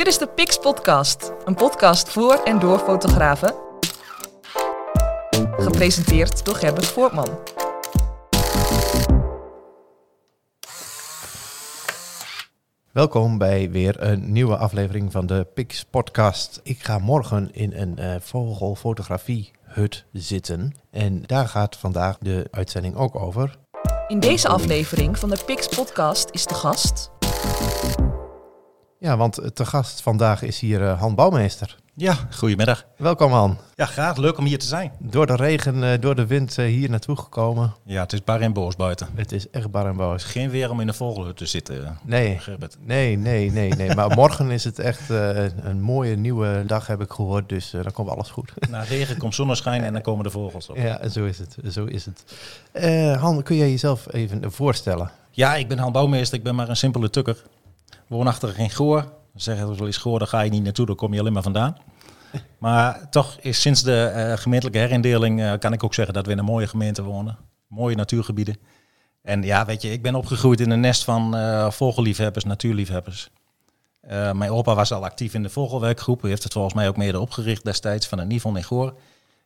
Dit is de Pix Podcast, een podcast voor en door fotografen. Gepresenteerd door Gerbert Voortman. Welkom bij weer een nieuwe aflevering van de Pix Podcast. Ik ga morgen in een uh, vogelfotografiehut zitten. En daar gaat vandaag de uitzending ook over. In deze aflevering van de Pix Podcast is de gast. Ja, want te gast vandaag is hier uh, Han Bouwmeester. Ja, goedemiddag. Welkom Han. Ja, graag. Leuk om hier te zijn. Door de regen, uh, door de wind uh, hier naartoe gekomen. Ja, het is bar en boos buiten. Het is echt bar en boos. Geen weer om in de vogelhut te zitten, nee. Gerbert. Nee, nee, nee, nee. maar morgen is het echt een mooie nieuwe dag, heb ik gehoord. Dus dan komt alles goed. Na regen komt zonneschijn en dan komen de vogels op. Ja, zo is het. Zo is het. Han, kun jij jezelf even voorstellen? Ja, ik ben Han Bouwmeester. Ik ben maar een simpele tukker. Woonachtig in Goor. Zeggen we wel eens Goor, daar ga je niet naartoe, daar kom je alleen maar vandaan. Maar toch is sinds de uh, gemeentelijke herindeling uh, kan ik ook zeggen dat we in een mooie gemeente wonen. Mooie natuurgebieden. En ja, weet je, ik ben opgegroeid in een nest van uh, vogelliefhebbers, natuurliefhebbers. mijn opa was al actief in de vogelwerkgroep. Hij heeft het volgens mij ook mede opgericht destijds van een Nivon in Goor.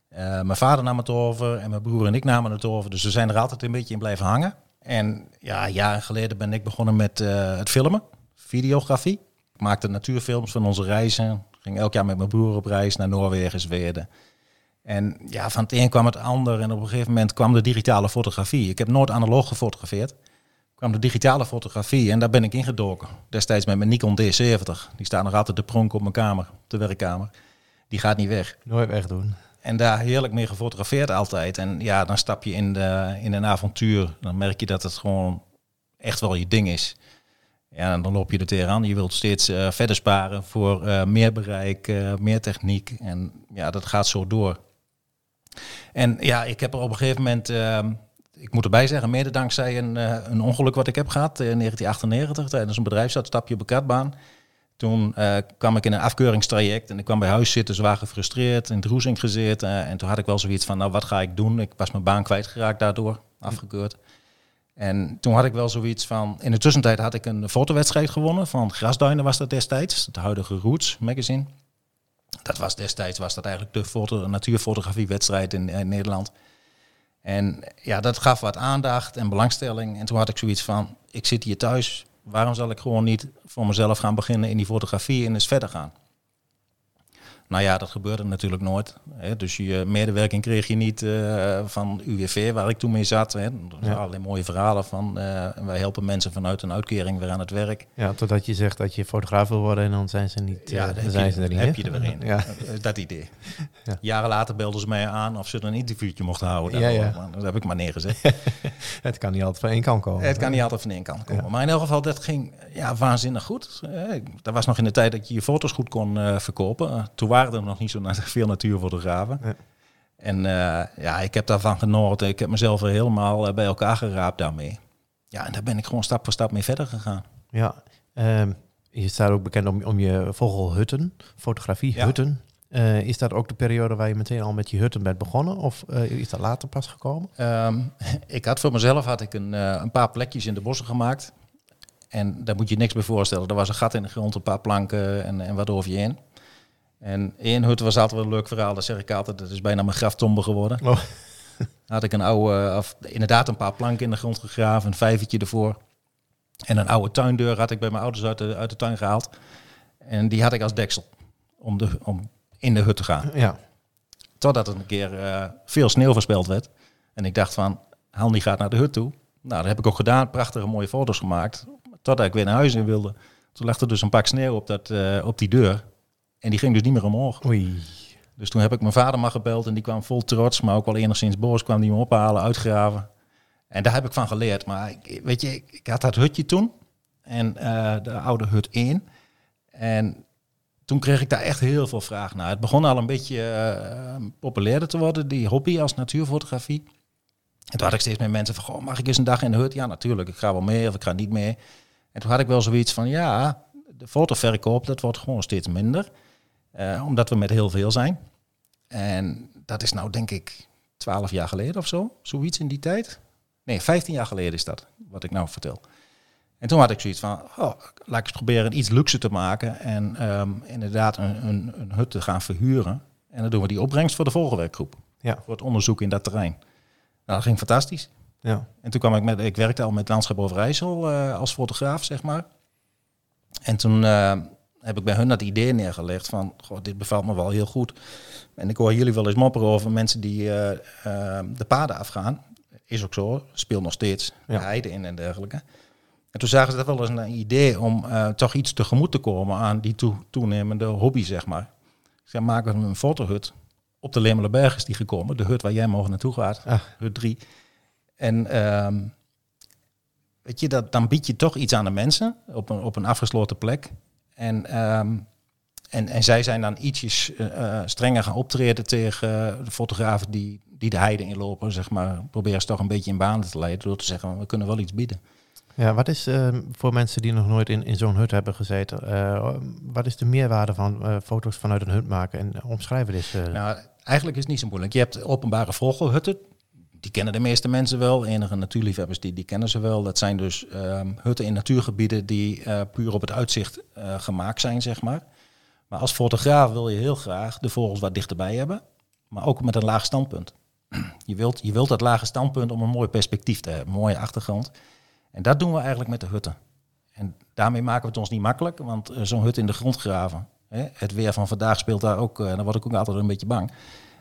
mijn vader nam het over en mijn broer en ik namen het over. Dus we zijn er altijd een beetje in blijven hangen. En ja, jaren geleden ben ik begonnen met het filmen, videografie. Ik maakte natuurfilms van onze reizen. Ging elk jaar met mijn broer op reis naar Noorwegen, Zweden. En ja, van het een kwam het ander. En op een gegeven moment kwam de digitale fotografie. Ik heb nooit analoog gefotografeerd. kwam de digitale fotografie en daar ben ik ingedoken. Destijds met mijn Nikon D70. Die staat nog altijd de pronk op mijn kamer, op de werkkamer. Die gaat niet weg. Nooit wegdoen. En daar heerlijk mee gefotografeerd altijd. En ja, dan stap je in, de, in een avontuur. Dan merk je dat het gewoon echt wel je ding is. Ja, en dan loop je er tegenaan. Je wilt steeds uh, verder sparen voor uh, meer bereik, uh, meer techniek. En ja, dat gaat zo door. En ja, ik heb er op een gegeven moment, ehm, ik moet erbij zeggen, mede dankzij een, een ongeluk wat ik heb gehad in 1998 tijdens een bedrijfsuitstapje op katbaan. Toen kwam ik in een afkeuringstraject en ik kwam bij huis zitten, zwaar gefrustreerd, in droezing gezeten. en toen had ik wel zoiets van, nou wat ga ik doen? Ik was mijn baan kwijtgeraakt daardoor, afgekeurd. En toen had ik wel zoiets van. In de tussentijd had ik een fotowedstrijd gewonnen van Grasduinen was dat destijds, het huidige Roots magazine. Dat was destijds was dat eigenlijk de foto, natuurfotografiewedstrijd in Nederland. En ja, dat gaf wat aandacht en belangstelling. En toen had ik zoiets van: ik zit hier thuis. Waarom zal ik gewoon niet voor mezelf gaan beginnen in die fotografie en eens verder gaan? Nou ja, dat gebeurde natuurlijk nooit. Hè. Dus je medewerking kreeg je niet uh, van UWV, waar ik toen mee zat. Hè. Er ja. alleen mooie verhalen van. Uh, wij helpen mensen vanuit een uitkering weer aan het werk. Ja, totdat je zegt dat je fotograaf wil worden en dan zijn ze niet. Ja, dan zijn ze er niet. Heb je er weer in. Ja. Dat idee. Ja. Jaren later belden ze mij aan of ze een interviewtje mochten houden. Ja, ja. Dat heb ik maar neergezet. het kan niet altijd van één kant komen. Het kan niet altijd van één kant komen. Maar in elk geval, dat ging ja, waanzinnig goed. dat was nog in de tijd dat je je foto's goed kon verkopen. Toen waren er nog niet zo veel natuurfotografen. Ja. En uh, ja, ik heb daarvan genoten. Ik heb mezelf er helemaal uh, bij elkaar geraapt daarmee. Ja, en daar ben ik gewoon stap voor stap mee verder gegaan. Ja, um, je staat ook bekend om, om je vogelhutten, fotografiehutten. Ja. Uh, is dat ook de periode waar je meteen al met je hutten bent begonnen? Of is dat later pas gekomen? Um, ik had voor mezelf had ik een, een paar plekjes in de bossen gemaakt. En daar moet je niks bij voorstellen. Er was een gat in de grond, een paar planken en, en wat over je in. En één hut was altijd wel een leuk verhaal, dat zeg ik altijd. Dat is bijna mijn graftombe geworden. Oh. had ik een oude, of inderdaad een paar planken in de grond gegraven, een vijvertje ervoor. En een oude tuindeur had ik bij mijn ouders uit de, uit de tuin gehaald. En die had ik als deksel om, de, om in de hut te gaan. Ja. Totdat er een keer uh, veel sneeuw voorspeld werd. En ik dacht van, die gaat naar de hut toe. Nou, dat heb ik ook gedaan. Prachtige mooie foto's gemaakt. Totdat ik weer naar huis in wilde. Toen lag er dus een pak sneeuw op, dat, uh, op die deur. En die ging dus niet meer omhoog. Oei. Dus toen heb ik mijn vader maar gebeld en die kwam vol trots, maar ook wel enigszins boos, kwam die me ophalen, uitgraven. En daar heb ik van geleerd. Maar ik, weet je, ik, ik, had dat hutje toen en uh, de oude hut 1. En toen kreeg ik daar echt heel veel vraag naar. Het begon al een beetje uh, populairder te worden, die hobby als natuurfotografie. En toen had ik steeds meer mensen van, goh, mag ik eens een dag in de hut? Ja, natuurlijk, ik ga wel mee of ik ga niet mee. En toen had ik wel zoiets van, ja, de fotoverkoop, dat wordt gewoon steeds minder. Uh, omdat we met heel veel zijn. En dat is nou denk ik twaalf jaar geleden of zo. Zoiets in die tijd. Nee, 15 jaar geleden is dat, wat ik nou vertel. En toen had ik zoiets van, oh, laat ik eens proberen iets luxe te maken. En ehm, inderdaad een, een, een hut te gaan verhuren. En dan doen we die opbrengst voor de volgwerkgroep. Ja. Voor het onderzoek in dat terrein. Nou, dat ging fantastisch. Ja. En toen kwam ik met, ik werkte al met Landschap Overijssel eh als fotograaf, zeg maar. En toen eh, heb ik bij hun dat idee neergelegd van, goh, dit bevalt me wel heel goed. En ik hoor jullie wel eens mopperen over mensen die eh, eh, de paden afgaan. Is ook zo, speelt nog steeds, Ja. heide in en dergelijke. En toen zagen ze dat wel eens een idee om eh, toch iets tegemoet te komen aan die toe- toenemende hobby, zeg maar. Ze maken een fotohut. Op de Lemelenberg is die gekomen, de hut waar jij morgen naartoe gaat, Ah. hut 3. En ehm, weet je, dat, dan bied je toch iets aan de mensen op een, op een afgesloten plek. En, ehm, en, en zij zijn dan ietsjes eh, eh, strenger gaan optreden tegen de fotografen die, die de heide inlopen, zeg maar. Proberen ze toch een beetje in banen te leiden door te zeggen, we kunnen wel iets bieden. Ja, wat is eh, voor mensen die nog nooit in, in zo'n hut hebben gezeten, eh, wat is de meerwaarde van foto's vanuit een hut maken? En omschrijven dit. Nou, eigenlijk is het niet zo moeilijk. Je hebt openbare vogelhutten. Die kennen de meeste mensen wel. Enige natuurliefhebbers die, die kennen ze wel. Dat zijn dus ehm, hutten in natuurgebieden die eh, puur op het uitzicht eh, gemaakt zijn, zeg maar. Maar als fotograaf wil je heel graag de vogels wat dichterbij hebben. Maar ook met een laag standpunt. Je wilt, je wilt dat lage standpunt om een mooi perspectief te hebben, een mooie achtergrond. En dat doen we eigenlijk met de hutten. En daarmee maken we het ons niet makkelijk, want eh, zo'n hut in de grond graven. Hè, het weer van vandaag speelt daar ook, uh, daar word ik ook altijd een beetje bang.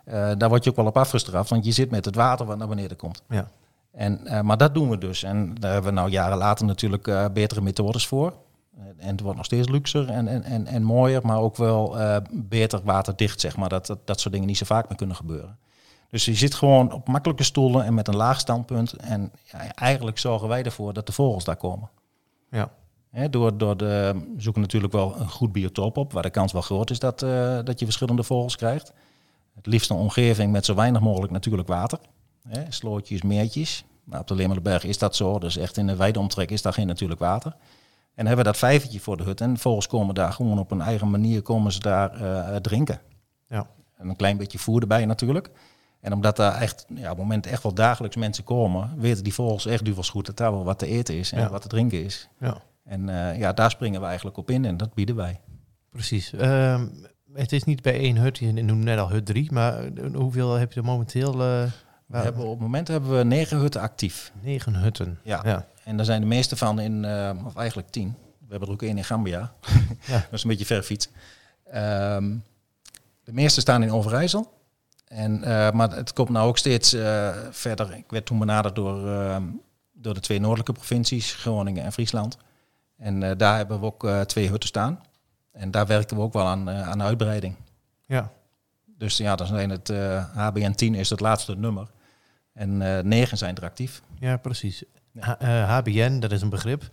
Uh, daar word je ook wel op afgestraft, want je zit met het water wat naar beneden komt. ja. En, uh, maar dat doen we dus. En daar hebben we nou jaren later natuurlijk uh, betere methodes voor. En het wordt nog steeds luxer en, en, en, en mooier, maar ook wel beter waterdicht, zeg maar. Dat, dat, dat soort dingen niet zo vaak meer kunnen gebeuren. Dus je zit gewoon op makkelijke stoelen en met een laag standpunt. En ja, eigenlijk zorgen wij ervoor dat de vogels daar komen. Ja. He, door, door de, we zoeken natuurlijk wel een goed biotoop op, waar de kans wel groot is dat, dat je verschillende vogels krijgt. Het liefst een omgeving met zo weinig mogelijk natuurlijk water. He, slootjes, meertjes. Nou, op de Limmerberg is dat zo, dus echt in de wijde omtrek is daar geen natuurlijk water. En hebben we dat vijvertje voor de hut en vogels komen daar gewoon op een eigen manier komen ze daar uh, drinken. Ja. En een klein beetje voer erbij natuurlijk. En omdat daar echt, ja, op het moment echt wel dagelijks mensen komen, weten die vogels echt duvels goed dat daar wel wat te eten is en ja. wat te drinken is. Ja. En uh, ja, daar springen we eigenlijk op in en dat bieden wij. Precies. Uh, het is niet bij één hut, je noemde net al hut 3, maar hoeveel heb je er momenteel? Uh, we hebben, op het moment hebben we negen hutten actief. Negen hutten. Ja. ja. En daar zijn de meeste van in, uh, of eigenlijk tien. We hebben er ook één in Gambia. ja. dat is een beetje ver fiets. Um, de meeste staan in Overijssel. En, uh, maar het komt nou ook steeds uh, verder. Ik werd toen benaderd door, uh, door de twee noordelijke provincies, Groningen en Friesland. En daar hebben we ook twee hutten staan. En daar werken we ook wel aan, aan uitbreiding. Ja. Dus ja, dan zijn het HBN 10 is het laatste nummer. En negen zijn er actief. Ja, precies. HBN, dat is een begrip.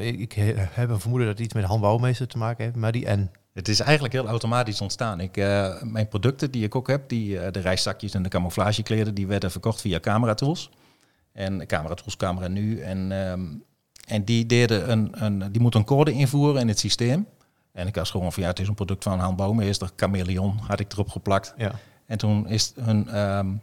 ik heb een vermoeden dat het iets met handbouwmeester te maken heeft, maar die N. Het is eigenlijk heel automatisch ontstaan. Ik, uh, mijn producten die ik ook heb, die, uh, de reiszakjes en de camouflagekleden, die werden verkocht via Camera Tools. En Camera Tools, Camera Nu. En, um, en die, deden een, een, die moeten een code invoeren in het systeem. En ik was gewoon van ja, het is een product van Han Bouwmeester, Chameleon, had ik erop geplakt. Ja. En toen is hun, um,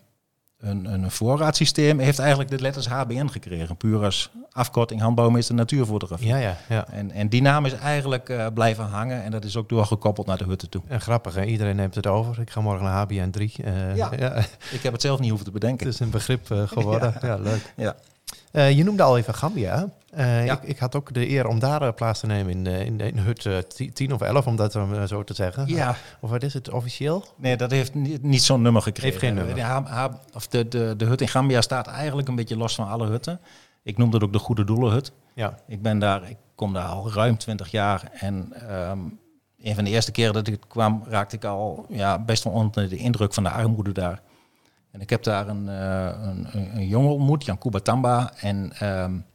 hun, hun voorraadsysteem heeft eigenlijk de letters HBN gekregen. Puur als afkorting handbouwmeester natuurfotografie. Ja, ja, ja. En, en die naam is eigenlijk uh, blijven hangen en dat is ook doorgekoppeld naar de hutten toe. En grappig, hè? iedereen neemt het over. Ik ga morgen naar HBN 3. Uh, ja. ja. ik heb het zelf niet hoeven te bedenken. Het is een begrip uh, geworden. ja. ja. leuk. Ja. Uh, je noemde al even Gambia. Uh, ja. ik, ik, had ook de eer om daar uh, plaats te nemen in, in, in hut uh, 10 of 11, om dat zo te zeggen. Ja. Of wat is het officieel? Nee, dat heeft niet, niet zo'n nummer gekregen. Heeft geen nummer. De, ha, ha, of de, de, de hut in Gambia staat eigenlijk een beetje los van alle hutten. Ik noemde het ook de Goede Doelenhut. Ja. Ik ben daar, ik kom daar al ruim 20 jaar en um, een van de eerste keren dat ik kwam, raakte ik al ja, best wel onder de indruk van de armoede daar. En ik heb daar een, uh, een, een jongen ontmoet, Jan Kubatamba. En um,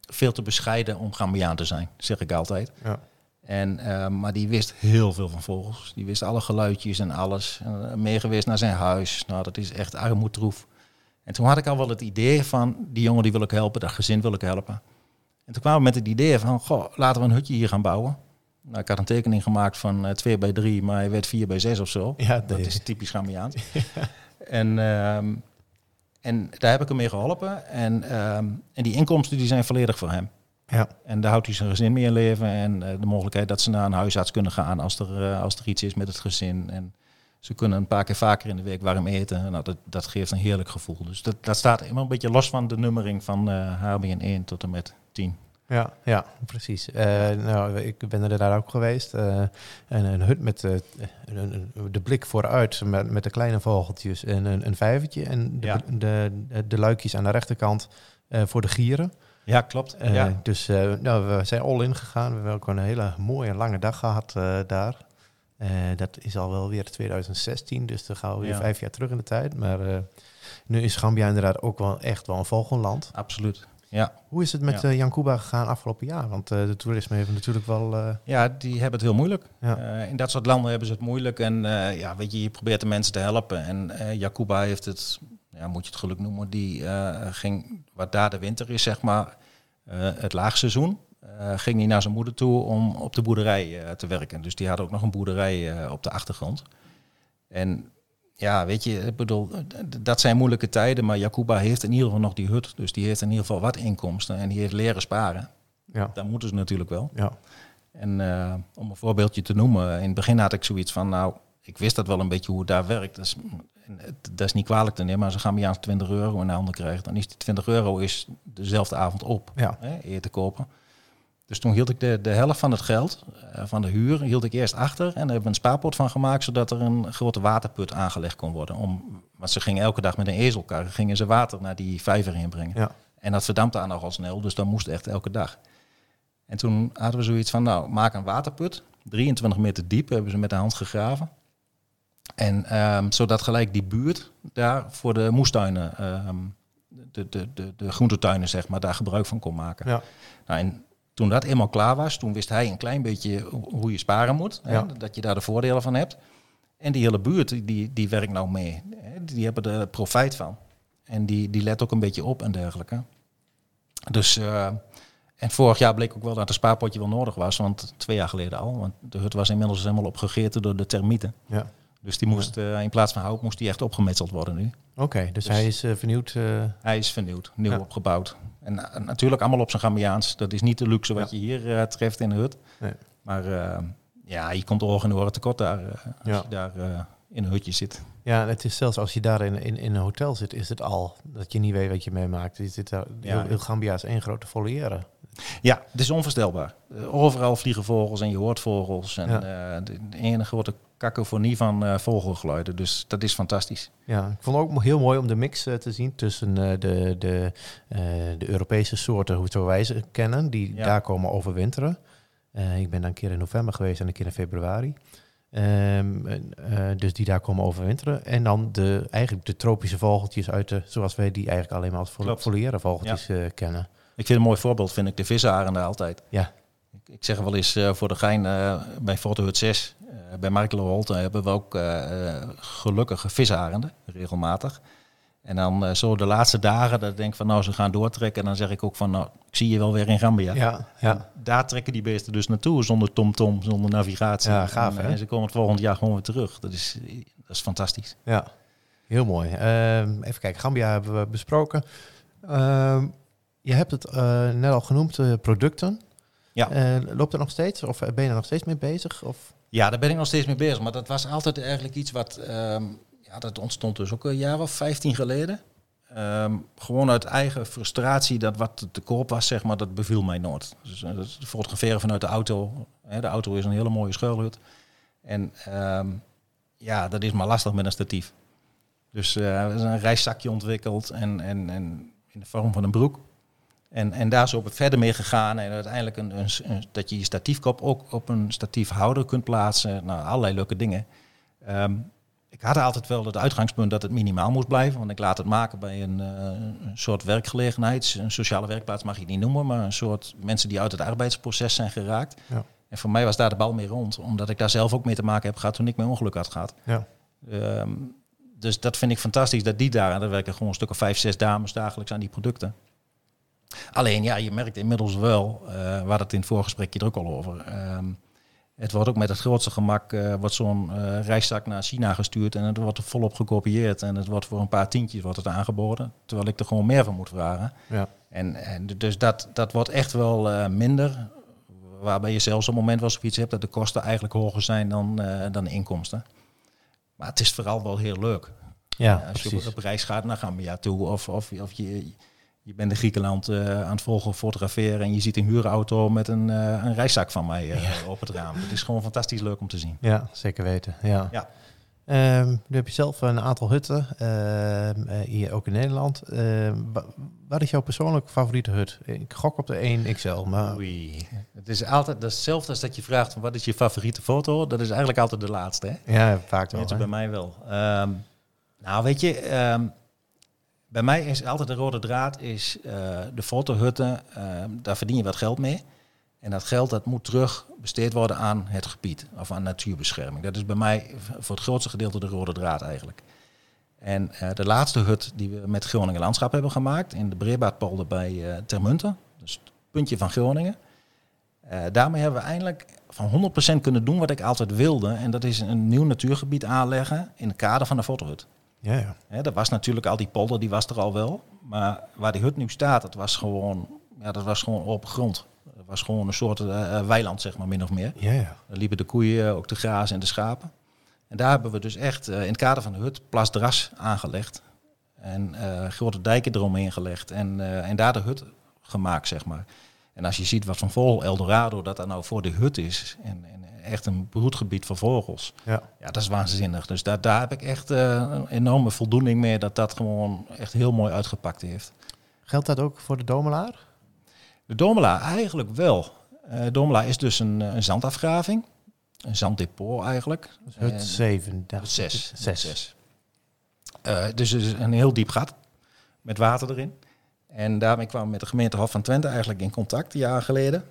veel te bescheiden om Gambiaan te zijn, zeg ik altijd. Ja. En, uh, maar die wist heel veel van vogels. Die wist alle geluidjes en alles. Uh, meegeweest naar zijn huis. Nou, dat is echt armoedtroef. En toen had ik al wel het idee van, die jongen die wil ik helpen, dat gezin wil ik helpen. En toen kwamen we met het idee van, goh, laten we een hutje hier gaan bouwen. Nou, ik had een tekening gemaakt van uh, 2 bij 3, maar hij werd 4 bij 6 of zo. Ja, dat is typisch Gambiaans. En, um, en daar heb ik hem mee geholpen. En, um, en die inkomsten die zijn volledig voor hem. Ja. En daar houdt hij zijn gezin mee in leven. En eh, de mogelijkheid dat ze naar een huisarts kunnen gaan als er, eh, als er iets is met het gezin. En ze kunnen een paar keer vaker in de week warm eten. Nou, dat, dat geeft een heerlijk gevoel. Dus dat, dat staat helemaal een beetje los van de nummering van eh HBN 1 tot en met 10. Ja, ja, precies. Eh, nou, ik ben er daar ook geweest. Eh, en een hut met eh, een- de blik vooruit met, met de kleine vogeltjes en een, een vijvertje. En de, Ja. de, de, luikjes aan de rechterkant voor de gieren. Ja, klopt. Ja. Dus nou, we zijn all in gegaan. We hebben ook een hele mooie lange dag gehad eh, daar. Dat is al wel weer 2016, dus dan gaan we weer Ja. vijf jaar terug in de tijd. Maar nu is Gambia inderdaad ook wel echt wel een vogelland. Absoluut. Ja. Hoe is het met Ja. eh, Jan Kuba gegaan afgelopen jaar? Want eh, de toerisme heeft natuurlijk wel... eh, ja, die hebben het heel moeilijk. Ja. Eh, in dat soort landen hebben ze het moeilijk. En eh, ja, weet je, je probeert de mensen te helpen. En eh Jacuba heeft het, ja, moet je het geluk noemen, die eh, ging, wat daar de winter is, zeg maar, eh, het laagseizoen. eh, ging hij naar zijn moeder toe om op de boerderij eh, te werken. Dus die had ook nog een boerderij eh, op de achtergrond. En ja, weet je, ik bedoel, dat zijn moeilijke tijden, maar Jacuba heeft in ieder geval nog die hut. Dus die heeft in ieder geval wat inkomsten en die heeft leren sparen. ja, Dat moeten ze natuurlijk wel. ja, En eh, om een voorbeeldje te noemen, in het begin had ik zoiets van, nou, ik wist dat wel een beetje hoe het daar werkt. Dat is, dat is niet kwalijk te nemen, maar ze gaan me aan 20 euro in de handen krijgen. Dan is die 20 euro is dezelfde avond op, ja. hè, eer te kopen. Dus toen hield ik de, de helft van het geld, eh, van de huur, hield ik eerst achter. En daar hebben we een spaarpot van gemaakt, zodat er een grote waterput aangelegd kon worden. Om, want ze gingen elke dag met een ezelkar, gingen ze water naar die vijver inbrengen. Ja. En dat verdampte daar nogal snel, dus dat moest echt elke dag. En toen hadden we zoiets van, nou, maak een waterput. 23 meter diep hebben ze met de hand gegraven. En ehm, zodat gelijk die buurt daar voor de moestuinen, ehm, de, de, de, de groentetuinen zeg maar, daar gebruik van kon maken. Ja. Nou, en toen dat eenmaal klaar was, toen wist hij een klein beetje ho- hoe je sparen moet. Hè, Ja. dat je daar de voordelen van hebt. En die hele buurt, die- die, werkt nou mee. Hè, die hebben er profijt van. En die, die let ook een beetje op en dergelijke. Dus, eh, en vorig jaar bleek ook wel dat een spaarpotje wel nodig was. Want twee jaar geleden al. Want de hut was inmiddels helemaal opgegeten door de termieten. ja. Dus die moest, eh, in plaats van hout, moest die echt opgemetseld worden nu. Oké, dus, Dus- hij is eh, vernieuwd. eh, Hij is vernieuwd, nieuw Ja. opgebouwd. En natuurlijk allemaal op zijn Gambiaans. Dat is niet de luxe wat Ja. je hier treft in de hut. Nee. Maar ja, je komt ogen en oren tekort daar als Ja. je daar in een hutje zit. ja, het is zelfs als je daar in, in, in een hotel zit, is het al dat je niet weet wat je meemaakt. Je zit daar, heel, heel Gambia is één grote volière. Ja, het is onvoorstelbaar. Overal vliegen vogels en je hoort vogels. En eh, de, ene grote kakofonie van eh, vogelgeluiden. Dus dat is fantastisch. Ja, ik vond het ook heel mooi om de mix eh, te zien tussen de, de, de Europese soorten, hoe zo wij ze kennen, die Ja. daar komen overwinteren. Ik ben dan een keer in november geweest en een keer in februari. Ehm, eh, dus die daar komen overwinteren. En dan de, eigenlijk de tropische vogeltjes uit de, zoals wij die eigenlijk alleen maar als fol- Klopt. foliëre vogeltjes kennen. Ik vind een mooi voorbeeld, vind ik, de visarenden altijd. Ja, Ik, ik zeg wel eens eh, voor de gein, eh, bij Fotohut 6, eh, bij Markelo Holte hebben we ook gelukkige visarenden, regelmatig. En dan zo de laatste dagen, dat ik denk van nou, ze gaan doortrekken. En dan zeg ik ook van nou, ik zie je wel weer in Gambia. ja, ja. Daar trekken die beesten dus naartoe, zonder tom-tom, zonder navigatie. Ja, gaaf, en, hè? en ze komen het volgend jaar gewoon weer terug. Dat is, dat is fantastisch. ja. Heel mooi. Ehm, even kijken, Gambia hebben we besproken. Je hebt het eh, net al genoemd, eh, producten. Ja. Eh, loopt het nog steeds? Of ben je er nog steeds mee bezig? Of? Ja, daar ben ik nog steeds mee bezig. Maar dat was altijd eigenlijk iets wat... ehm, ja, dat ontstond dus ook een jaar of 15 geleden. Ehm, gewoon uit eigen frustratie dat wat te koop was, zeg maar, dat beviel mij nooit. Dus eh, dat fotograferen vanuit de auto. Hè, de auto is een hele mooie schuilhut. En ehm, ja, dat is maar lastig met een statief. Dus we hebben een reiszakje ontwikkeld en, en, en in de vorm van een broek. En, en daar is op verder mee gegaan. En uiteindelijk een, een, een- dat je je statiefkop ook op een statiefhouder kunt plaatsen. Nou, allerlei leuke dingen. Ehm, ik had altijd wel het uitgangspunt dat het minimaal moest blijven. Want ik laat het maken bij een, eh, een soort werkgelegenheid. Een sociale werkplaats mag je het niet noemen. Maar een soort mensen die uit het arbeidsproces zijn geraakt. Ja. En voor mij was daar de bal mee rond. Omdat ik daar zelf ook mee te maken heb gehad toen ik mijn ongeluk had gehad. Ja. Ehm, dus dat vind ik fantastisch dat die daar, en daar werken gewoon een stuk of vijf, zes dames dagelijks aan die producten. Alleen ja, je merkt inmiddels wel, eh we hadden het in het voorgesprekje er ook al over. ehm, het wordt ook met het grootste gemak, wordt zo'n eh reiszak naar China gestuurd en het wordt er volop gekopieerd. En het wordt voor een paar tientjes wordt het aangeboden, terwijl ik er gewoon meer van moet vragen. Ja. En, en dus dat, dat wordt echt wel minder. Waarbij je zelfs op het moment wel zoiets hebt dat de kosten eigenlijk hoger zijn dan, dan de inkomsten. Maar het is vooral wel heel leuk. Ja, als je precies. op reis gaat naar Gambia toe of, of, of je, je bent in Griekenland eh, aan het volgen, fotograferen en je ziet een huurauto met een, eh, een reiszak van mij eh, op het raam. Het is gewoon fantastisch leuk om te zien. Ja, zeker weten. Ja. Ja. Ehm, nu heb je zelf een aantal hutten, ehm, eh, hier ook in Nederland. Ehm, wa- wat is jouw persoonlijk favoriete hut? Ik gok op de 1XL, maar Oei. Het is altijd hetzelfde als dat je vraagt van wat is je favoriete foto. Dat is eigenlijk altijd de laatste. Hè? ja, vaak wel. Hè? bij mij wel. Nou, weet je, bij mij is altijd de rode draad is eh, de fotohutten. ehm, daar verdien je wat geld mee. En dat geld dat moet terug besteed worden aan het gebied of aan natuurbescherming. Dat is bij mij voor het grootste gedeelte de rode draad eigenlijk. En eh, de laatste hut die we met Groningen Landschap hebben gemaakt in de Breebaardpolder bij eh Termunten, dus het puntje van Groningen. Eh, daarmee hebben we eindelijk van 100% kunnen doen wat ik altijd wilde. En dat is een nieuw natuurgebied aanleggen in het kader van de fotohut. Ja, ja. Hè, dat was natuurlijk al die polder, die was er al wel. Maar waar die hut nu staat, dat was gewoon, ja, dat was gewoon open grond. Dat was gewoon een soort eh, eh, weiland, zeg maar, min of meer. Ja, ja. Daar liepen de koeien, ook de grazen en de schapen. En daar hebben we dus echt eh, in het kader van de hut plasdras aangelegd. En grote dijken eromheen gelegd. En, en daar de hut gemaakt, zeg maar. En als je ziet wat van vogel Eldorado dat daar nou voor de hut is. En, en echt een broedgebied voor vogels. ja. Ja, dat is waanzinnig. Dus daar, daar heb ik echt eh, een enorme voldoening mee dat dat gewoon echt heel mooi uitgepakt heeft. Geldt dat ook voor de Domelaar? De Domela eigenlijk wel. Eh Domela is dus een, eh, een zandafgraving. Een zanddepot eigenlijk. Hut 7. Hut zes. Zes. Zes. Eh, dus een heel diep gat met water erin. En daarmee kwamen we met de gemeente Hof van Twente eigenlijk in contact, jaar geleden.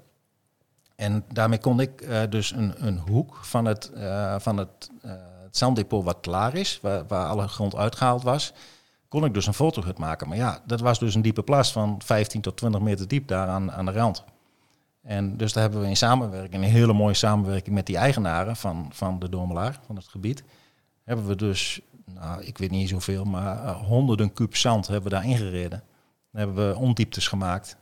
En daarmee kon ik eh, dus een, een hoek van het, eh, van het, eh, het zanddepot wat klaar is, waar, waar alle grond uitgehaald was, kon ik dus een fotohut maken. Maar ja, dat was dus een diepe plas van 15 tot 20 meter diep daar aan, aan de rand. En dus daar hebben we in samenwerking, een hele mooie samenwerking met die eigenaren van, van de Domelaar, van het gebied, hebben we dus, nou, ik weet niet zoveel, maar honderden kuub zand hebben we daar ingereden. Dan hebben we ondieptes gemaakt.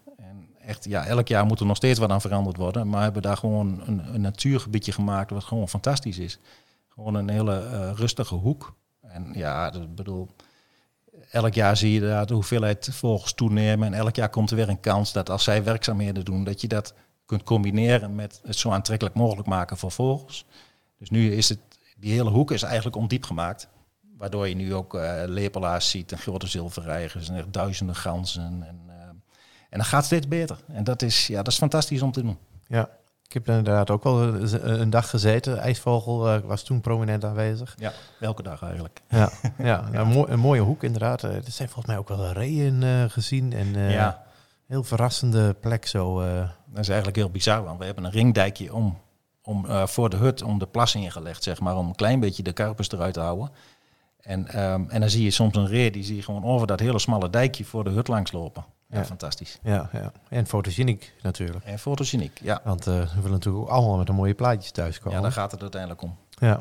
Echt, ja, elk jaar moet er nog steeds wat aan veranderd worden. Maar hebben daar gewoon een, een natuurgebiedje gemaakt wat gewoon fantastisch is. Gewoon een hele eh, rustige hoek. En ja, ik bedoel, elk jaar zie je daar de hoeveelheid vogels toenemen. En elk jaar komt er weer een kans dat als zij werkzaamheden doen, dat je dat kunt combineren met het zo aantrekkelijk mogelijk maken voor vogels. Dus nu is het, die hele hoek is eigenlijk ondiep gemaakt. Waardoor je nu ook eh, lepelaars ziet en grote zilverreigers en duizenden ganzen. En, eh, en dat gaat steeds beter. En dat is, ja, dat is fantastisch om te doen. Ja. Ik heb inderdaad ook wel een een dag gezeten. IJsvogel eh, was toen prominent aanwezig. Ja, elke dag eigenlijk. Ja, ja een, mooi- een mooie hoek inderdaad. Eh, Er zijn volgens mij ook wel reeën eh, gezien. En eh, ja, heel verrassende plek zo. eh. dat is eigenlijk heel bizar. Want we hebben een ringdijkje om, om, eh, voor de hut, om de plas ingelegd, zeg maar. Om een klein beetje de karpers eruit te houden. En, ehm, en dan zie je soms een ree, die zie je gewoon over dat hele smalle dijkje voor de hut langs lopen. Ja, Ja. fantastisch. ja, ja. En fotogeniek natuurlijk. En fotogeniek, ja. Want eh, we willen natuurlijk ook allemaal met een mooie plaatjes thuiskomen. Ja, daar gaat het uiteindelijk om. Ja.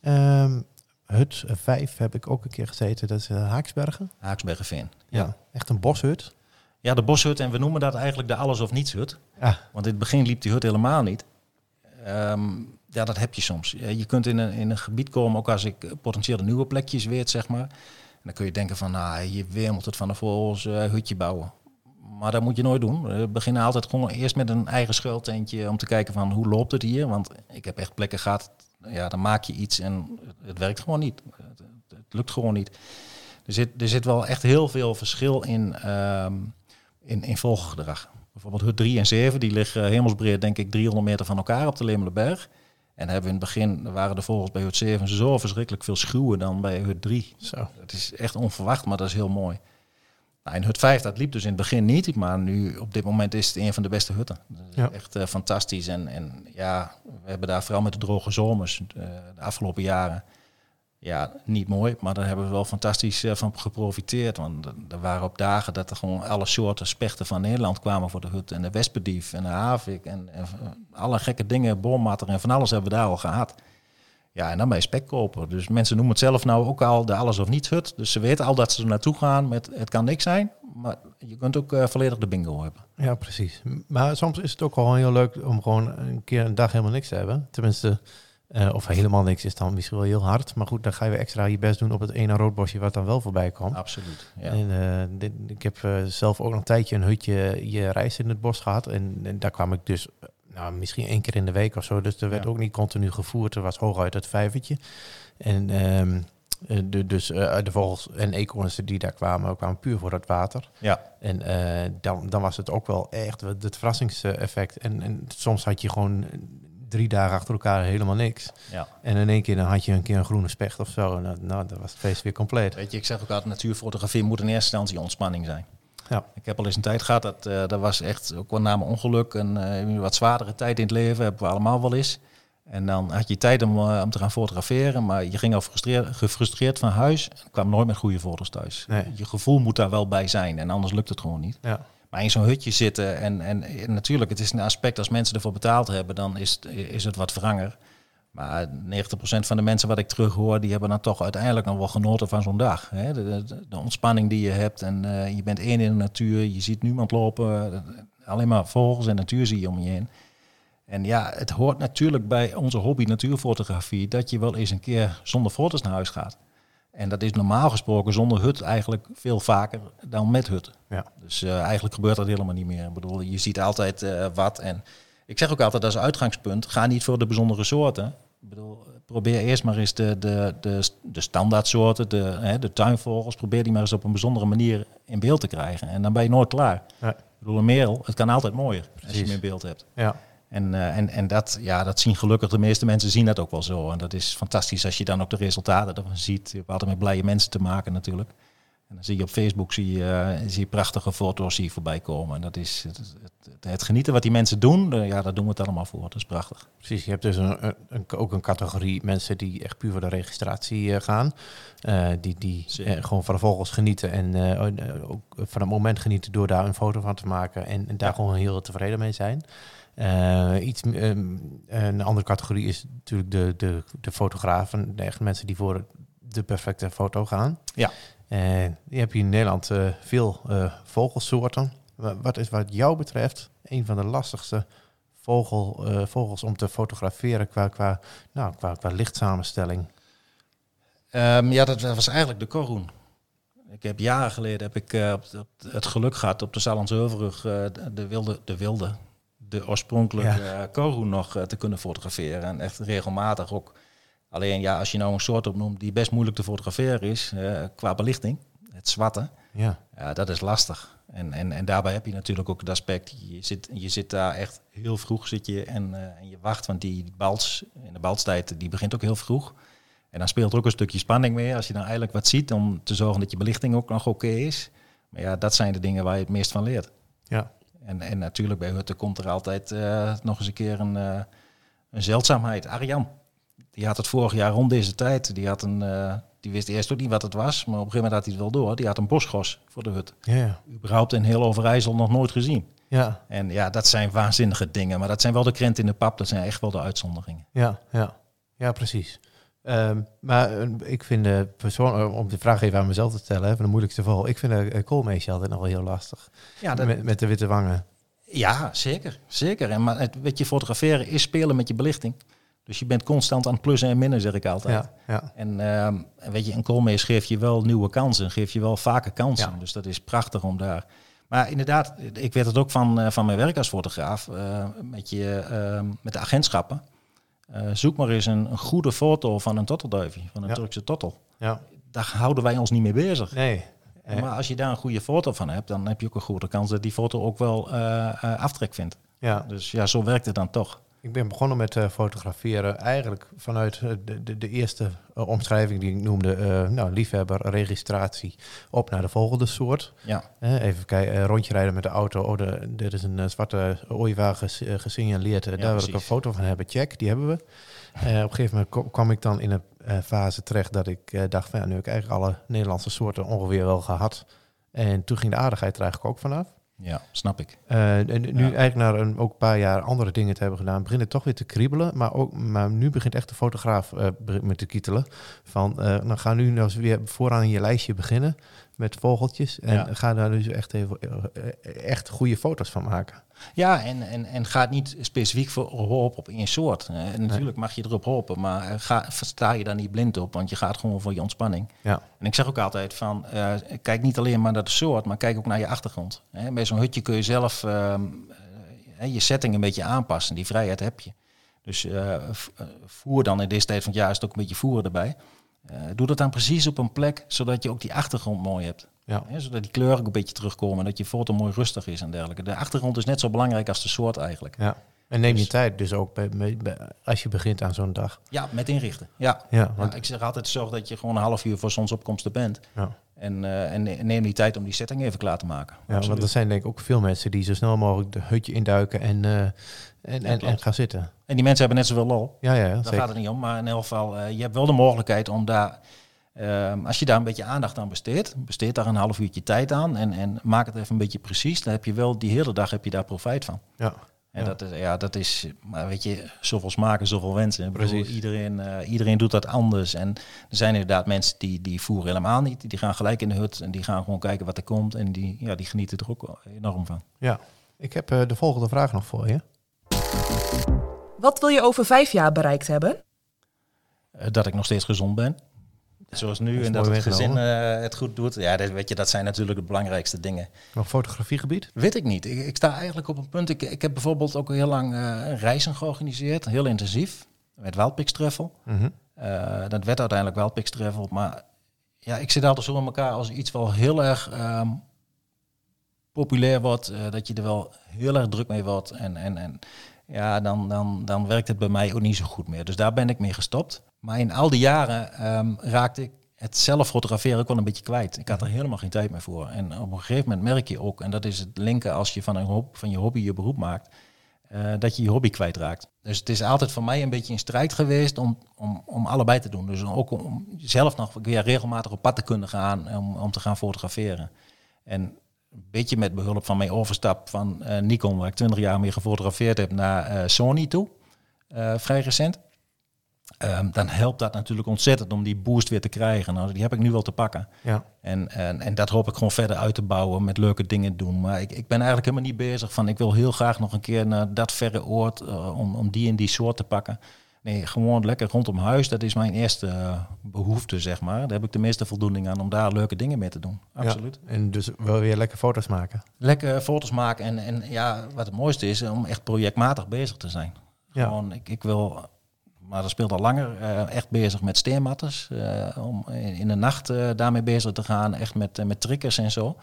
Ehm, hut 5 heb ik ook een keer gezeten. Dat is eh, Haaksbergen. Haaksbergenveen. Ja. Echt een boshut. Ja, de boshut. En we noemen dat eigenlijk de alles of niets hut. Ah, Want in het begin liep die hut helemaal niet. Ehm, ja, dat heb je soms. Eh, Je kunt in een, in een gebied komen, ook als ik potentiële nieuwe plekjes weet, zeg maar. Dan kun je denken van, nou, je weer moet het van de vogels eh, hutje bouwen. Maar dat moet je nooit doen. We beginnen altijd gewoon eerst met een eigen schuiltentje om te kijken van hoe loopt het hier. Want ik heb echt plekken gehad, ja, dan maak je iets en het, werkt gewoon niet. Het, lukt gewoon niet. Er zit, er zit wel echt heel veel verschil in, ehm, in, in vogelgedrag. Bijvoorbeeld hut 3 en 7, die liggen hemelsbreed denk ik 300 meter van elkaar op de Lemelenberg. En hebben we in het begin, waren de vogels bij hut 7 zo verschrikkelijk veel schuwen dan bij hut 3. zo. Het is echt onverwacht, maar dat is heel mooi. Nou, in hut 5, dat liep dus in het begin niet, maar nu op dit moment is het een van de beste hutten. Dat is Ja. Echt eh, fantastisch. En, en ja, we hebben daar vooral met de droge zomers eh, de afgelopen jaren, ja, niet mooi, maar daar hebben we wel fantastisch eh, van geprofiteerd. Want er- waren op dagen dat er gewoon alle soorten spechten van Nederland kwamen voor de hut. En de wespendief en de havik en, eh, alle gekke dingen, boommatter en van alles hebben we daar al gehad. Ja, en dan bij spekkoper. Dus mensen noemen het zelf nou ook al de alles of niets hut. Dus ze weten al dat ze er naartoe gaan met het kan niks zijn. maar je kunt ook eh, volledig de bingo hebben. Ja, precies. Maar soms is het ook gewoon heel leuk om gewoon een keer een dag helemaal niks te hebben. Tenminste, eh, of helemaal niks is dan misschien wel heel hard. Maar goed, dan ga je weer extra je best doen op het ene roodbosje wat dan wel voorbij komt. Absoluut. Ja. En eh, dit, ik heb eh, zelf ook nog een tijdje een hutje je reis in het bos gehad. En, en daar kwam ik dus nou, misschien één keer in de week of zo. Dus er werd Ja. ook niet continu gevoerd. Er was hooguit het vijvertje. En ehm, eh, de, dus de vogels en eekhoorns die daar kwamen, kwamen puur voor het water. ja. En dan, dan was het ook wel echt het het verrassingseffect. En, en soms had je gewoon drie dagen achter elkaar helemaal niks. ja. En in één keer dan had je een keer een groene specht of zo. En nou, dan was het feest weer compleet. Weet je, ik zeg ook altijd, natuurfotografie moet in eerste instantie ontspanning zijn. Ja. Ik heb al eens een tijd gehad, dat, eh, dat was echt ook wel na mijn ongeluk, een eh, wat zwaardere tijd in het leven, hebben we allemaal wel eens. En dan had je tijd om, eh, om te gaan fotograferen, maar je ging al gefrustreerd, gefrustreerd van huis en kwam nooit met goede foto's thuis. Nee. Je gevoel moet daar wel bij zijn en anders lukt het gewoon niet. Ja, Maar in zo'n hutje zitten en, en, natuurlijk, het is een aspect als mensen ervoor betaald hebben, dan is, is het wat wranger. Maar 90% van de mensen wat ik terughoor, die hebben dan toch uiteindelijk nog wel genoten van zo'n dag. Hè? De ontspanning die je hebt en eh, je bent één in de natuur, je ziet niemand lopen, eh, alleen maar vogels en natuur zie je om je heen. En ja, het hoort natuurlijk bij onze hobby natuurfotografie dat je wel eens een keer zonder foto's naar huis gaat. En dat is normaal gesproken zonder hut eigenlijk veel vaker dan met hut. ja. Dus eh, eigenlijk gebeurt dat helemaal niet meer. Ik bedoel, je ziet altijd eh, wat. En ik zeg ook altijd als uitgangspunt, ga niet voor de bijzondere soorten. Ik bedoel, probeer eerst maar eens de, de, de, de standaardsoorten, de, hè, de tuinvogels, probeer die maar eens op een bijzondere manier in beeld te krijgen. En dan ben je nooit klaar. Ja. Ik bedoel, een merel, het kan altijd mooier als je hem in beeld hebt. ja. En, eh, en, en dat, ja, dat zien gelukkig de meeste mensen zien dat ook wel zo. En dat is fantastisch als je dan ook de resultaten ervan ziet. Je hebt altijd met blije mensen te maken natuurlijk. En dan zie je op Facebook zie je, eh, zie je prachtige foto's zie je voorbij komen. En dat is het, het, het genieten wat die mensen doen. eh, ja, daar doen we het allemaal voor. Dat is prachtig. Precies, je hebt dus een, een, ook een categorie mensen die echt puur voor de registratie gaan. Die die gewoon van de vogels genieten en ook van het moment genieten door daar een foto van te maken. En, en daar Ja. gewoon heel tevreden mee zijn. Eh, iets, ehm, een andere categorie is natuurlijk de, de, de fotografen. De echt mensen die voor de perfecte foto gaan. Ja. En heb je in Nederland eh, veel eh, vogelsoorten. Wa- Wat is wat jou betreft een van de lastigste vogel, eh, vogels om te fotograferen qua, qua, nou, qua, qua lichtsamenstelling? Ehm, ja, dat was eigenlijk de korhoen. Ik heb jaren geleden heb ik eh, op het- geluk gehad op de eh, de, de wilde, de wilde, de oorspronkelijke eh korhoen nog eh, te kunnen fotograferen. En echt regelmatig ook. Alleen ja, als je nou een soort opnoemt die best moeilijk te fotograferen is eh, qua belichting, het zwarte, Ja, ja, dat is lastig. En, en, en daarbij heb je natuurlijk ook het aspect, je zit, je zit daar echt heel vroeg zit je en, eh, en je wacht, want die balts, in de baltstijd, die begint ook heel vroeg. En dan speelt er ook een stukje spanning mee als je dan eigenlijk wat ziet om te zorgen dat je belichting ook nog oké is. Maar ja, dat zijn de dingen waar je het meest van leert. ja, En, en natuurlijk bij Hutte komt er altijd eh, nog eens een keer een, eh, een zeldzaamheid. Arjan, die had het vorig jaar rond deze tijd. Die, had een, eh, die wist eerst ook niet wat het was, maar op een gegeven moment had hij het wel door. Die had een bosgos voor de hut. ja. Überhaupt in heel Overijssel nog nooit gezien. Ja, En ja, dat zijn waanzinnige dingen. Maar dat zijn wel de krent in de pap. Dat zijn echt wel de uitzonderingen. ja, ja, ja precies. Ehm, maar eh, ik vind, eh, eh, om de vraag even aan mezelf te stellen, van de moeilijkste vogel, ik vind de uh, koolmeesje altijd nog wel heel lastig. Ja, met, met de witte wangen. ja zeker. zeker. En maar het, weet je, fotograferen is spelen met je belichting. Dus je bent constant aan het plussen en minnen, zeg ik altijd. Ja, ja, En ehm, en weet je, een koolmees geeft je wel nieuwe kansen, geeft je wel vaker kansen. Ja. Dus dat is prachtig om daar. Maar inderdaad, ik weet het ook van, eh, van mijn werk als fotograaf, eh, met, je, ehm, met de agentschappen. Eh, zoek maar eens een, een goede foto van een tottelduifje, van een Ja. Turkse tottel. ja. Daar houden wij ons niet mee bezig. Nee. Eh, Maar als je daar een goede foto van hebt, dan heb je ook een goede kans dat die foto ook wel eh, eh, aftrek vindt. Ja, Dus ja, zo werkt het dan toch. Ik ben begonnen met eh, fotograferen eigenlijk vanuit eh, de, de, de eerste eh, omschrijving die ik noemde, eh, nou, liefhebber, registratie, op naar de volgende soort. Ja, even kijken, rondje rijden met de auto. Oh, de, dit is een zwarte ooievaar ges- gesignaleerd. Ja, daar wil ik een foto van hebben. Check, die hebben we. Op een gegeven moment kwam ik dan in een fase terecht dat ik dacht van ja, nu heb ik eigenlijk alle Nederlandse soorten ongeveer wel gehad. En toen ging de aardigheid er eigenlijk ook vanaf. Ja snap ik. Eh, en nu Ja. eigenlijk na een, ook een paar jaar andere dingen te hebben gedaan, begint het toch weer te kriebelen. Maar, ook, maar nu begint echt de fotograaf be- met te kietelen. Van, eh dan ga nu nou weer vooraan in je lijstje beginnen. Met vogeltjes. En Ja. ga daar dus echt, even, eh, echt goede foto's van maken. Ja, en, en, en gaat niet specifiek voor hoop op één soort. Eh, en natuurlijk mag je erop hopen, maar eh, ga, sta je daar niet blind op, want je gaat gewoon voor je ontspanning. Ja, En ik zeg ook altijd van, kijk niet alleen maar naar de soort, maar kijk ook naar je achtergrond. Hè, bij zo'n hutje kun je zelf ehm, eh, je setting een beetje aanpassen. Die vrijheid heb je. Dus voer dan in deze tijd van het jaar is het ook een beetje voer erbij. Eh, doe dat dan precies op een plek, zodat je ook die achtergrond mooi hebt. ja. Zodat die kleuren ook een beetje terugkomen, dat je foto mooi rustig is en dergelijke. De achtergrond is net zo belangrijk als de soort eigenlijk. ja. En neem je Dus- tijd dus ook bij, bij- bij- als je begint aan zo'n dag. Ja, met inrichten. Ja. Ja, want, Ja, ik zeg altijd, zorg dat je gewoon een half uur voor zonsopkomst er bent. ja. En, eh, en ne- neem die tijd om die setting even klaar te maken. Ja, want er zijn denk ik ook veel mensen die zo snel mogelijk de hutje induiken en, eh, en, en, en gaan zitten. En die mensen hebben net zoveel lol. Ja, ja, Daar zeker. gaat het niet om. Maar in elk geval, eh, je hebt wel de mogelijkheid om daar, ehm, als je daar een beetje aandacht aan besteedt, besteed daar een half uurtje tijd aan en, en maak het even een beetje precies. Dan heb je wel die hele dag heb je daar profijt van. Ja, En Ja. dat, is, ja, dat is, maar weet je, zoveel smaken, zoveel wensen. Bedoel, Precies. Iedereen, eh, iedereen doet dat anders. En er zijn inderdaad mensen die, die voeren helemaal niet. Die gaan gelijk in de hut en die gaan gewoon kijken wat er komt. En die, ja, die genieten er ook enorm van. ja. Ik heb eh, de volgende vraag nog voor je. Wat wil je over vijf jaar bereikt hebben? Eh, dat ik nog steeds gezond ben. Zoals nu dat en dat het gezin eh, het goed doet. Ja, dat, weet je, dat zijn natuurlijk de belangrijkste dingen. Nog fotografiegebied? Weet ik niet. Ik, ik sta eigenlijk op een punt. Ik, ik heb bijvoorbeeld ook heel lang eh, reizen georganiseerd. Heel intensief. Met Travel. Mhm. Eh, dat werd uiteindelijk Travel. Maar ja, ik zit altijd zo in elkaar als iets wel heel erg ehm, populair wordt. dat je er wel heel erg druk mee wordt. En, en, en ja, dan, dan, dan werkt het bij mij ook niet zo goed meer. Dus daar ben ik mee gestopt. Maar in al die jaren ehm, raakte ik het zelf fotograferen ook wel een beetje kwijt. Ik had er helemaal geen tijd meer voor. En op een gegeven moment merk je ook, en dat is het linken als je van, een hob, van je hobby je beroep maakt, eh, dat je je hobby kwijtraakt. Dus het is altijd voor mij een beetje een strijd geweest om, om, om allebei te doen. Dus ook om zelf nog weer regelmatig op pad te kunnen gaan om, om te gaan fotograferen. En een beetje met behulp van mijn overstap van eh, Nikon, waar ik 20 jaar mee gefotografeerd heb, naar eh, Sony toe, eh, vrij recent. Ehm, dan helpt dat natuurlijk ontzettend om die boost weer te krijgen. Nou, die heb ik nu wel te pakken. Ja, En, en, en dat hoop ik gewoon verder uit te bouwen, met leuke dingen doen. Maar ik, ik ben eigenlijk helemaal niet bezig van, ik wil heel graag nog een keer naar dat verre oord eh, om, om die en die soort te pakken. Nee, gewoon lekker rondom huis. Dat is mijn eerste eh, behoefte, zeg maar. Daar heb ik de meeste voldoening aan om daar leuke dingen mee te doen. Absoluut. Ja. En dus wel weer lekker foto's maken. Lekker foto's maken en, en ja, wat het mooiste is, om echt projectmatig bezig te zijn. Ja. Gewoon, ik, ik wil, maar dat speelt al langer, eh, echt bezig met steermatters. eh, om in, de nacht eh, daarmee bezig te gaan, echt met, met triggers en zo.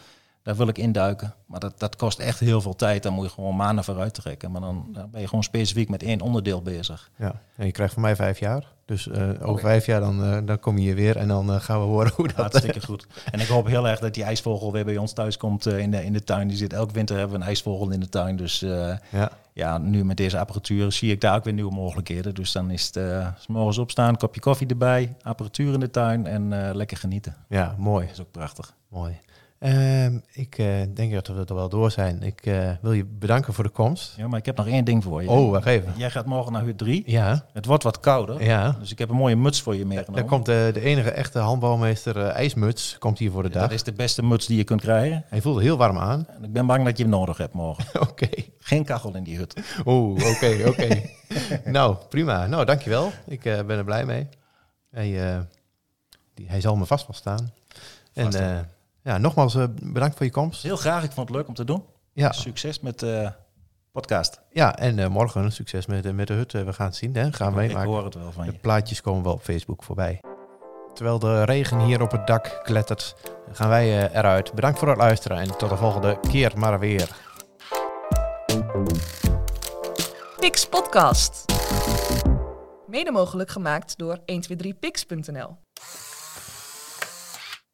Daar wil ik induiken. Maar dat, dat kost echt heel veel tijd. Daar moet je gewoon maanden vooruit trekken. Maar dan, dan ben je gewoon specifiek met één onderdeel bezig. Ja. En je krijgt van mij vijf jaar. Dus eh, over vijf jaar dan, eh, dan kom je hier weer en dan eh, gaan we horen hoe dat... Hartstikke goed. En ik hoop heel erg dat die ijsvogel weer bij ons thuis komt in, de, in de tuin. Die zit elke winter hebben we een ijsvogel in de tuin. Dus Ja, ja, nu met deze apparatuur zie ik daar ook weer nieuwe mogelijkheden. Dus dan is het s morgens opstaan, kopje koffie erbij, apparatuur in de tuin en lekker genieten. ja, mooi. Dat is ook prachtig. Mooi. Ehm, ik eh, denk dat we er wel door zijn. Ik eh, wil je bedanken voor de komst. Ja, maar ik heb nog één ding voor je. Oh, wacht even. Jij gaat morgen naar hut 3. Ja, Het wordt wat kouder. ja. Dus ik heb een mooie muts voor je meegenomen. Daar komt de, de enige echte handbalmeester eh, IJsmuts komt hier voor de dag. Dat is de beste muts die je kunt krijgen. Hij voelde heel warm aan. En ik ben bang dat je hem nodig hebt morgen. Oké. Geen kachel in die hut. Oeh, oké, oké. nou, prima. Nou, dankjewel. Ik eh, ben er blij mee. Hij, eh, die, hij zal me vast wel staan. En Vast wel. Eh, ja, nogmaals eh, bedankt voor je komst. Heel graag. Ik vond het leuk om te doen. Ja, Succes met de podcast. ja en eh, morgen succes met, de- met de hut. Eh, we gaan het zien, hè? Gaan we ik meemaken. hoor het wel van De je. plaatjes komen wel op Facebook voorbij. Terwijl de regen hier op het dak klettert, gaan wij eh, eruit. Bedankt voor het luisteren en tot de volgende keer maar weer. Pix Podcast. Mede mogelijk gemaakt door 123pix.nl.